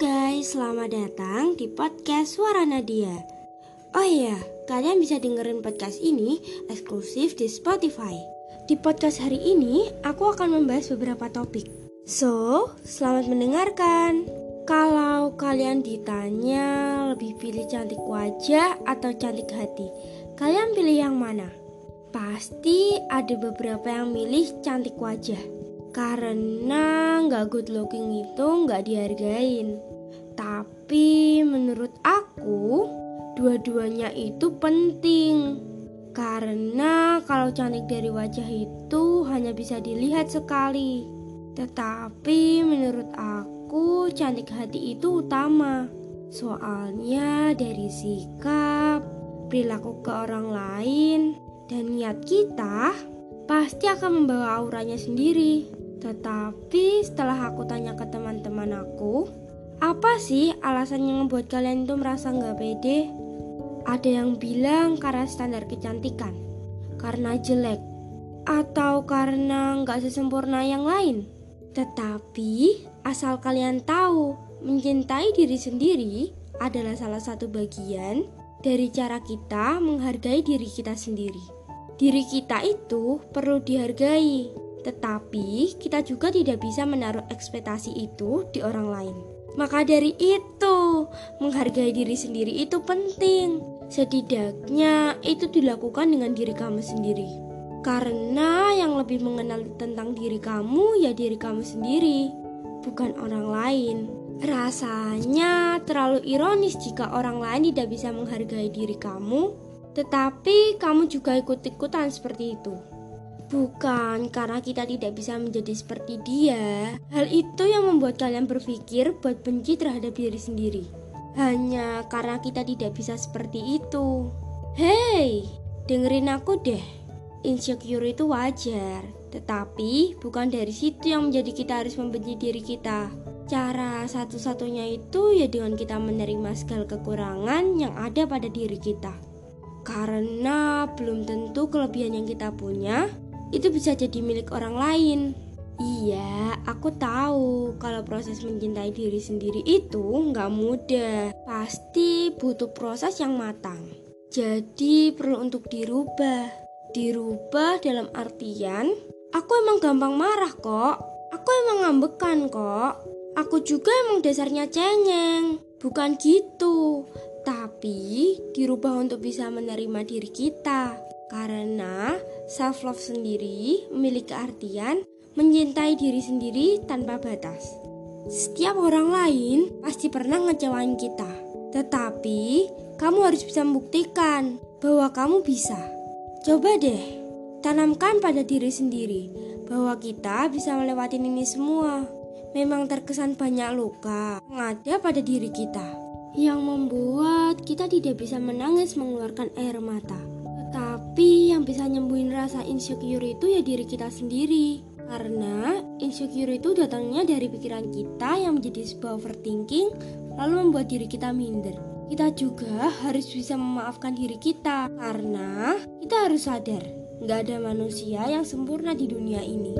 guys, selamat datang di podcast Suara Nadia. Oh iya, kalian bisa dengerin podcast ini eksklusif di Spotify. Di podcast hari ini, aku akan membahas beberapa topik. So, selamat mendengarkan. Kalau kalian ditanya lebih pilih cantik wajah atau cantik hati, kalian pilih yang mana? Pasti ada beberapa yang milih cantik wajah karena nggak good looking itu nggak dihargain. Tapi menurut aku dua-duanya itu penting. Karena kalau cantik dari wajah itu hanya bisa dilihat sekali. Tetapi menurut aku cantik hati itu utama. Soalnya dari sikap, perilaku ke orang lain, dan niat kita pasti akan membawa auranya sendiri. Tetapi setelah aku tanya ke teman-teman aku, apa sih alasan yang membuat kalian itu merasa nggak pede? Ada yang bilang karena standar kecantikan, karena jelek, atau karena nggak sesempurna yang lain. Tetapi asal kalian tahu, mencintai diri sendiri adalah salah satu bagian dari cara kita menghargai diri kita sendiri. Diri kita itu perlu dihargai, tetapi kita juga tidak bisa menaruh ekspektasi itu di orang lain. Maka dari itu, menghargai diri sendiri itu penting. Setidaknya itu dilakukan dengan diri kamu sendiri. Karena yang lebih mengenal tentang diri kamu ya diri kamu sendiri, bukan orang lain. Rasanya terlalu ironis jika orang lain tidak bisa menghargai diri kamu, tetapi kamu juga ikut-ikutan seperti itu. Bukan karena kita tidak bisa menjadi seperti dia. Hal itu yang membuat kalian berpikir buat benci terhadap diri sendiri. Hanya karena kita tidak bisa seperti itu. Hey, dengerin aku deh. Insecure itu wajar, tetapi bukan dari situ yang menjadi kita harus membenci diri kita. Cara satu-satunya itu ya dengan kita menerima segala kekurangan yang ada pada diri kita. Karena belum tentu kelebihan yang kita punya itu bisa jadi milik orang lain. Iya, aku tahu kalau proses mencintai diri sendiri itu nggak mudah. Pasti butuh proses yang matang. Jadi perlu untuk dirubah. Dirubah dalam artian, aku emang gampang marah kok. Aku emang ngambekan kok. Aku juga emang dasarnya cengeng. Bukan gitu. Tapi dirubah untuk bisa menerima diri kita. Karena self love sendiri memiliki artian mencintai diri sendiri tanpa batas. Setiap orang lain pasti pernah ngecewain kita, tetapi kamu harus bisa membuktikan bahwa kamu bisa. Coba deh, tanamkan pada diri sendiri bahwa kita bisa melewati ini semua. Memang terkesan banyak luka yang ada pada diri kita, yang membuat kita tidak bisa menangis mengeluarkan air mata. Bisa nyembuhin rasa insecure itu ya diri kita sendiri. Karena insecure itu datangnya dari pikiran kita yang menjadi sebuah overthinking lalu membuat diri kita minder. Kita juga harus bisa memaafkan diri kita karena kita harus sadar nggak ada manusia yang sempurna di dunia ini.